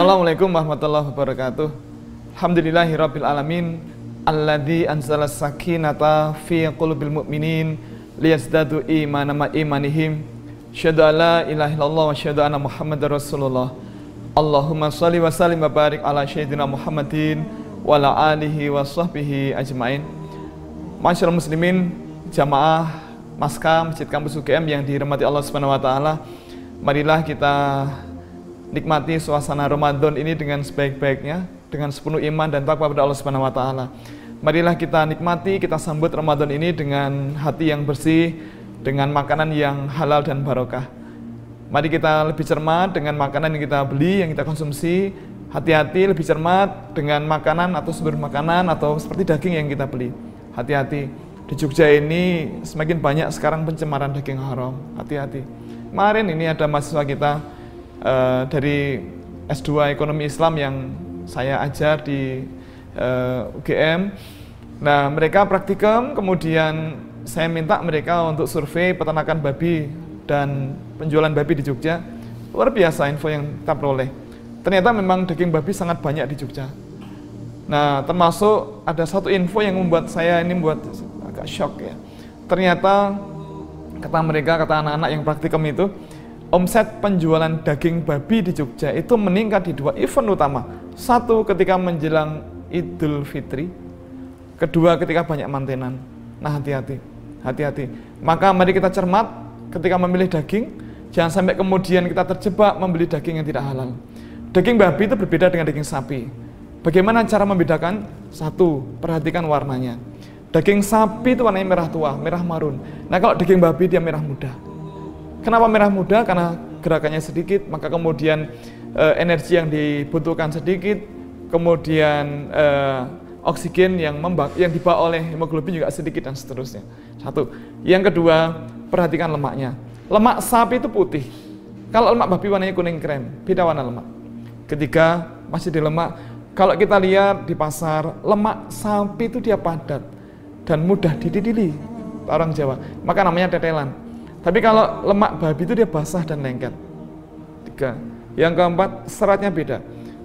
Assalamualaikum warahmatullahi wabarakatuh. Alhamdulillahirabbil alamin alladzi anzala sakinata fi qulubil mu'minin liyazdadu imanan ma imanihim. Syahadu alla ilaha illallah wa syahadu anna Muhammadar Rasulullah. Allahumma shalli wa sallim wa barik ala sayyidina Muhammadin wa ala alihi wa sahbihi ajmain. Masyaallah muslimin, jamaah Maska Masjid Kampus UGM yang dirahmati Allah Subhanahu wa taala. Marilah kita nikmati suasana Ramadan ini dengan sebaik-baiknya, dengan sepenuh iman dan takwa kepada Allah Subhanahu wa taala. Marilah kita nikmati, kita sambut Ramadan ini dengan hati yang bersih, dengan makanan yang halal dan barokah. Mari kita lebih cermat dengan makanan yang kita beli, yang kita konsumsi. Hati-hati lebih cermat dengan makanan atau sumber makanan atau seperti daging yang kita beli. Hati-hati. Di Jogja ini semakin banyak sekarang pencemaran daging haram. Hati-hati. Kemarin ini ada mahasiswa kita uh, dari S2 Ekonomi Islam yang saya ajar di uh, eh, UGM. Nah, mereka praktikum, kemudian saya minta mereka untuk survei peternakan babi dan penjualan babi di Jogja. Luar biasa info yang kita peroleh. Ternyata memang daging babi sangat banyak di Jogja. Nah, termasuk ada satu info yang membuat saya ini membuat agak shock ya. Ternyata kata mereka, kata anak-anak yang praktikum itu, omset penjualan daging babi di Jogja itu meningkat di dua event utama. Satu ketika menjelang Idul Fitri, kedua ketika banyak mantenan. Nah hati-hati, hati-hati. Maka mari kita cermat ketika memilih daging, jangan sampai kemudian kita terjebak membeli daging yang tidak halal. Daging babi itu berbeda dengan daging sapi. Bagaimana cara membedakan? Satu, perhatikan warnanya. Daging sapi itu warnanya merah tua, merah marun. Nah kalau daging babi dia merah muda. Kenapa merah muda? Karena gerakannya sedikit, maka kemudian e, energi yang dibutuhkan sedikit, kemudian e, oksigen yang membak yang dibawa oleh hemoglobin juga sedikit dan seterusnya. Satu. Yang kedua, perhatikan lemaknya. Lemak sapi itu putih. Kalau lemak babi warnanya kuning krem, beda warna lemak. Ketiga, masih di lemak. Kalau kita lihat di pasar, lemak sapi itu dia padat dan mudah dididili orang Jawa. Maka namanya tetelan. Tapi kalau lemak babi itu dia basah dan lengket. Tiga. Yang keempat, seratnya beda.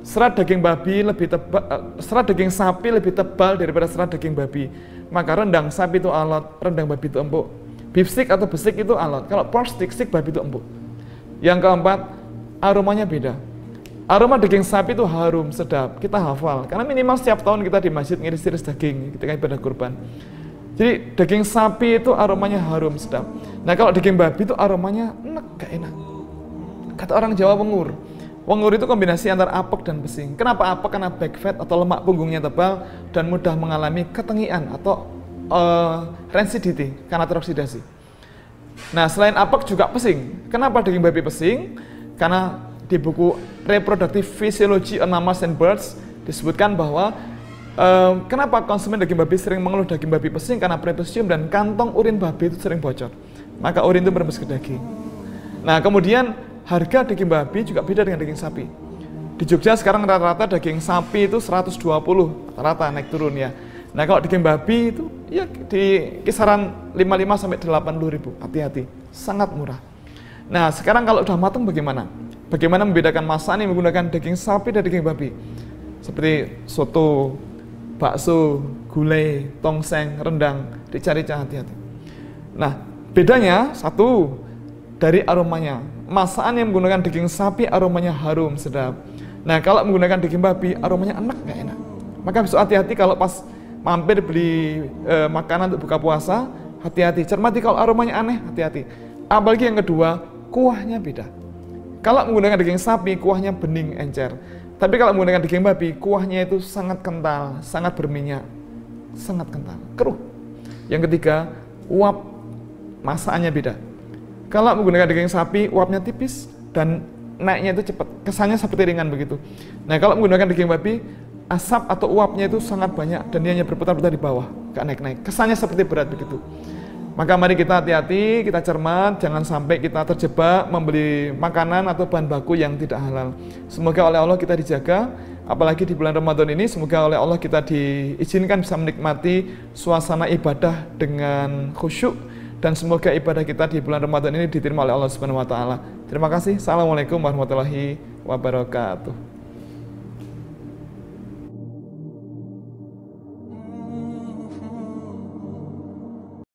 Serat daging babi lebih tebal, eh, serat daging sapi lebih tebal daripada serat daging babi. Maka rendang sapi itu alot, rendang babi itu empuk. Beef atau besik itu alot. Kalau pork stick, stick babi itu empuk. Yang keempat, aromanya beda. Aroma daging sapi itu harum, sedap. Kita hafal. Karena minimal setiap tahun kita di masjid ngiris-iris daging ketika ibadah kurban. Jadi daging sapi itu aromanya harum sedap. Nah kalau daging babi itu aromanya enak, gak enak. Kata orang Jawa wengur. Wengur itu kombinasi antara apek dan pesing. Kenapa apek? Karena back fat atau lemak punggungnya tebal dan mudah mengalami ketengian atau uh, rancidity karena teroksidasi. Nah selain apek juga pesing. Kenapa daging babi pesing? Karena di buku Reproductive Physiology on Mammals and Birds disebutkan bahwa Um, kenapa konsumen daging babi sering mengeluh daging babi pesing? Karena prepesium dan kantong urin babi itu sering bocor. Maka urin itu berembus ke daging. Nah, kemudian harga daging babi juga beda dengan daging sapi. Di Jogja sekarang rata-rata daging sapi itu 120 rata-rata naik turun ya. Nah, kalau daging babi itu ya di kisaran 55 sampai 80 ribu. Hati-hati, sangat murah. Nah, sekarang kalau udah matang bagaimana? Bagaimana membedakan masa ini menggunakan daging sapi dan daging babi? Seperti soto, bakso, gulai, tongseng, rendang, dicari-cari hati-hati. Nah, bedanya satu dari aromanya. Masakan yang menggunakan daging sapi aromanya harum, sedap. Nah, kalau menggunakan daging babi aromanya enak nggak enak. Maka besok hati-hati kalau pas mampir beli e, makanan untuk buka puasa, hati-hati. Cermati kalau aromanya aneh, hati-hati. Apalagi yang kedua, kuahnya beda. Kalau menggunakan daging sapi, kuahnya bening, encer. Tapi kalau menggunakan daging babi, kuahnya itu sangat kental, sangat berminyak, sangat kental, keruh. Yang ketiga, uap masakannya beda. Kalau menggunakan daging sapi, uapnya tipis dan naiknya itu cepat. Kesannya seperti ringan begitu. Nah, kalau menggunakan daging babi, asap atau uapnya itu sangat banyak dan dia hanya berputar-putar di bawah, gak naik-naik. Kesannya seperti berat begitu. Maka mari kita hati-hati, kita cermat, jangan sampai kita terjebak membeli makanan atau bahan baku yang tidak halal. Semoga oleh Allah kita dijaga, apalagi di bulan Ramadan ini, semoga oleh Allah kita diizinkan bisa menikmati suasana ibadah dengan khusyuk dan semoga ibadah kita di bulan Ramadan ini diterima oleh Allah Subhanahu wa taala. Terima kasih. Assalamualaikum warahmatullahi wabarakatuh.